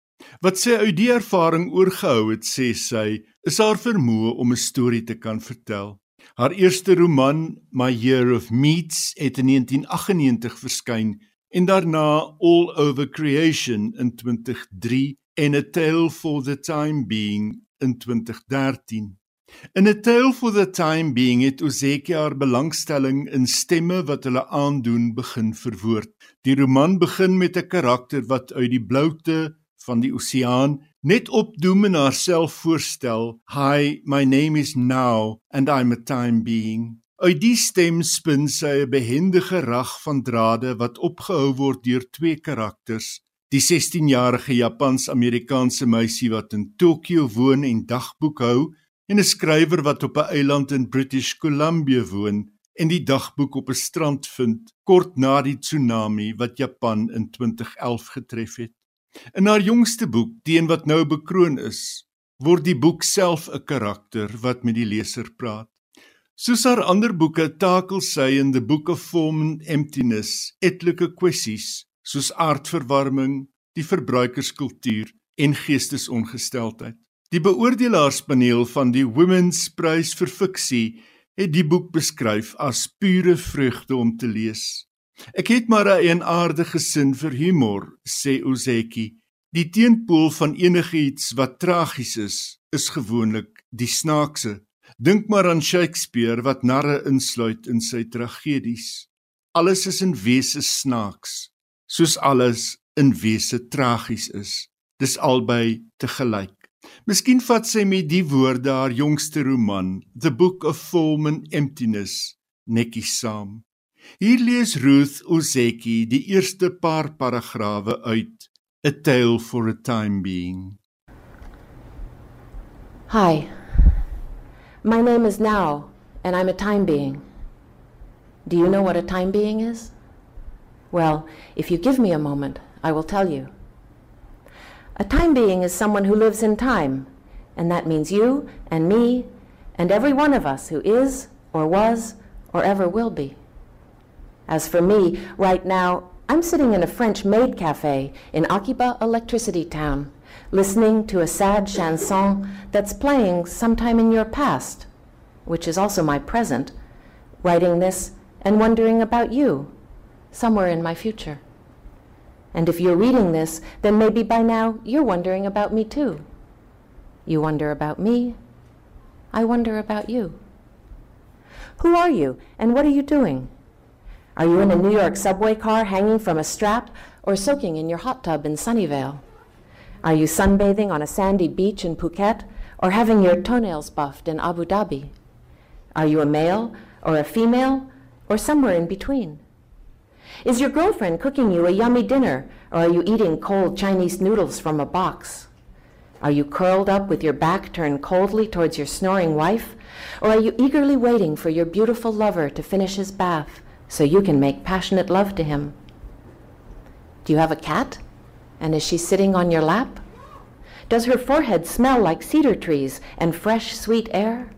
Wat sy uit die ervaring oorgehou het, sê sy, is haar vermoë om 'n storie te kan vertel. Haar eerste roman, My Year of Meats, het in 1998 verskyn en daarna All Over Creation in 2003 en A Tale for the Time Being in 2013. In 'n tale for the time being het Ozeki haar belangstelling in stemme wat hulle aandoen begin verwoord. Die roman begin met 'n karakter wat uit die bloute van die oseaan net opdoem en haarself voorstel. "Hi, my name is Now and I'm a time being." Uit die stem spin sy 'n behendige rag van drade wat opgehou word deur twee karakters. Die 16-jarige Japans-Amerikaanse meisie wat in Tokio woon en dagboek hou en 'n skrywer wat op 'n eiland in British Columbia woon en die dagboek op 'n strand vind kort na die tsunami wat Japan in 2011 getref het. In haar jongste boek, Die een wat nou bekroon is, word die boek self 'n karakter wat met die leser praat. Soos haar ander boeke takel sy in The Book of Form and Emptiness etlike kwessies soos aardverwarming, die verbruikerskultuur en geestesongesteldheid. Die beoordelaarspaneel van die Women's Prize vir fiksie het die boek beskryf as pure vreugde om te lees. Ek het maar 'n eenaardige sin vir humor, sê Ozeki. Die teenpool van enigiets wat tragies is, is gewoonlik die snaakse. Dink maar aan Shakespeare wat narre insluit in sy tragedies. Alles is in wese snaaks. soos alles in wese tragies is. Dis albei te gelyk. Miskien vat sy met die woorde haar jongste roman, The Book of Form and Emptiness, netjies saam. Hier lees Ruth Ozeki die eerste paar paragrawe uit A Tale for a Time Being. Hi. My name is Now, and I'm a time being. Do you know what a time being is? Well, if you give me a moment, I will tell you. A time being is someone who lives in time, and that means you and me and every one of us who is or was or ever will be. As for me, right now, I'm sitting in a French maid cafe in Akiba Electricity Town, listening to a sad chanson that's playing sometime in your past, which is also my present, writing this and wondering about you somewhere in my future. And if you're reading this, then maybe by now you're wondering about me too. You wonder about me. I wonder about you. Who are you and what are you doing? Are you in a New York subway car hanging from a strap or soaking in your hot tub in Sunnyvale? Are you sunbathing on a sandy beach in Phuket or having your toenails buffed in Abu Dhabi? Are you a male or a female or somewhere in between? Is your girlfriend cooking you a yummy dinner, or are you eating cold Chinese noodles from a box? Are you curled up with your back turned coldly towards your snoring wife, or are you eagerly waiting for your beautiful lover to finish his bath so you can make passionate love to him? Do you have a cat? And is she sitting on your lap? Does her forehead smell like cedar trees and fresh, sweet air?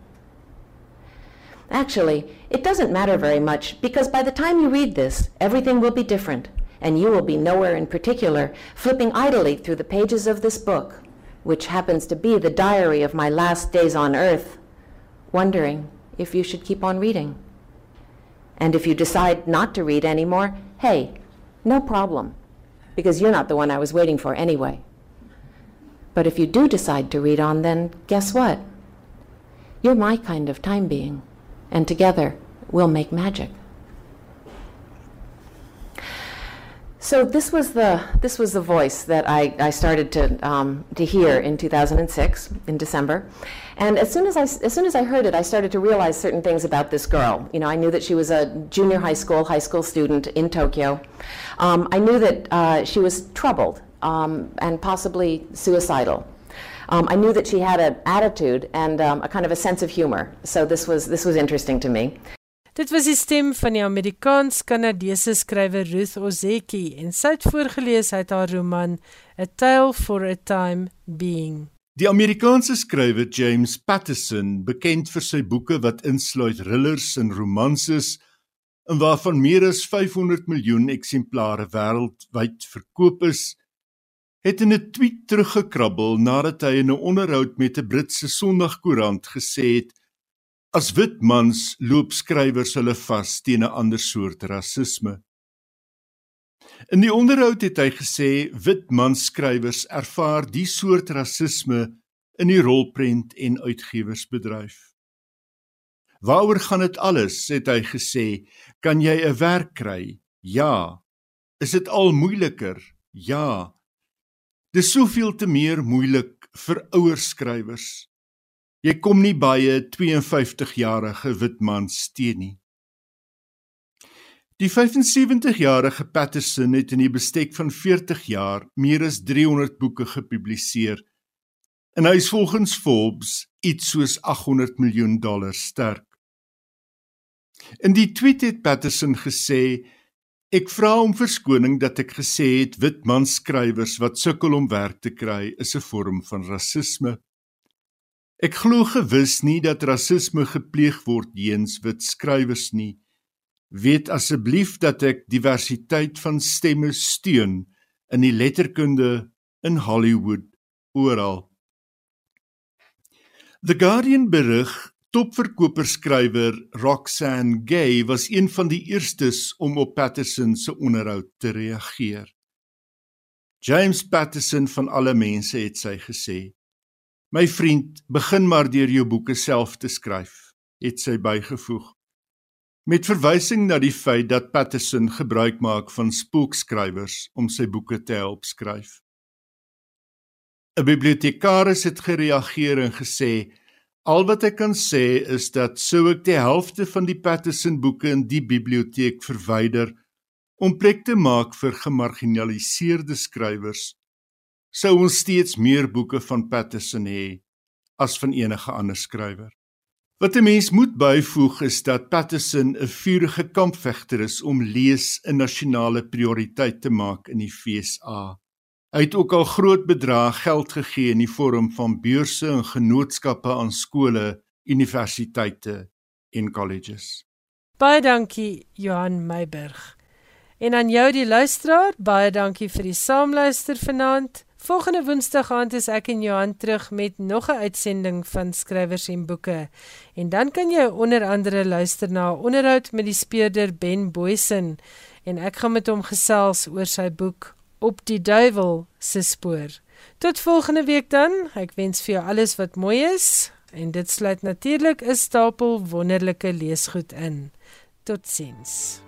Actually, it doesn't matter very much because by the time you read this, everything will be different, and you will be nowhere in particular flipping idly through the pages of this book, which happens to be the diary of my last days on earth, wondering if you should keep on reading. And if you decide not to read anymore, hey, no problem, because you're not the one I was waiting for anyway. But if you do decide to read on, then guess what? You're my kind of time being and together we'll make magic. So this was the this was the voice that I, I started to um, to hear in 2006 in December, and as soon as I as soon as I heard it, I started to realize certain things about this girl. You know, I knew that she was a junior high school high school student in Tokyo. Um, I knew that uh, she was troubled um, and possibly suicidal. Um, I knew that she had an attitude and um, a kind of a sense of humor. So this was this was interesting to me. Dit was die stem van die Amerikaans-Kanadese skrywer Ruth Ozeki en sy het voorgeles uit haar roman A Tale for a Time Being. Die Amerikaanse skrywer James Patterson, bekend vir sy boeke wat insluit thrillers en romanses en waarvan meer as 500 miljoen eksemplare wêreldwyd verkoop is, het in 'n tweet teruggekrabbel nadat hy in 'n onderhoud met 'n Britse Sondagkoerant gesê het as wit mans loop skrywers hulle vas teen 'n ander soort rasisme. In die onderhoud het hy gesê wit mans skrywers ervaar die soort rasisme in die rolprent en uitgewersbedryf. Waaroor gaan dit alles? het hy gesê. Kan jy 'n werk kry? Ja. Is dit al moeiliker? Ja. Dis soveel te meer moeilik vir ouer skrywers. Jy kom nie baie 52-jarige wit mans steen nie. Die 75-jarige Patterson het in die bestek van 40 jaar meer as 300 boeke gepubliseer en hy is volgens Forbes iets soos 800 miljoen dollar sterk. In die tweet het Patterson gesê Ek vra om verskoning dat ek gesê het wit man skrywers wat sukkel om werk te kry is 'n vorm van rasisme. Ek glo gewis nie dat rasisme gepleeg word teens wit skrywers nie. Weet asseblief dat ek diversiteit van stemme steun in die letterkunde in Hollywood oral. The Guardian berig Topverkoperskrywer Roxanne Gay was een van die eerstes om op Patterson se onderhoud te reageer. James Patterson van alle mense het sy gesê: "My vriend, begin maar deur jou boeke self te skryf," het sy bygevoeg. met verwysing na die feit dat Patterson gebruik maak van spookskrywers om sy boeke te help skryf. 'n Bibliotekaris het gereageer en gesê: "Al wat ek kan sê is dat sou ek die helfte van die Patterson boeke in die biblioteek verwyder om plek te maak vir gemarginaliseerde skrywers, sou ons steeds meer boeke van Patterson hê as van enige ander skrywer." Wat 'n mens moet byvoeg is dat Patterson 'n vurige kampvegter is om lees 'n nasionale prioriteit te maak in die FSA. Hy het ook al groot bedrae geld gegee in die vorm van beurse en genootskappe aan skole, universiteite en colleges. Baie dankie Johan Meiburg. En aan jou die luisteraar, baie dankie vir die saamluister vanaand. Volgende Woensdag aand is ek en Johan terug met nog 'n uitsending van skrywers en boeke. En dan kan jy onder andere luister na 'n onderhoud met die speurder Ben Boysen en ek gaan met hom gesels oor sy boek Op die duiwel se spoor. Tot volgende week dan. Ek wens vir jou alles wat mooi is en dit sluit natuurlik 'n stapel wonderlike leesgoed in. Totsiens.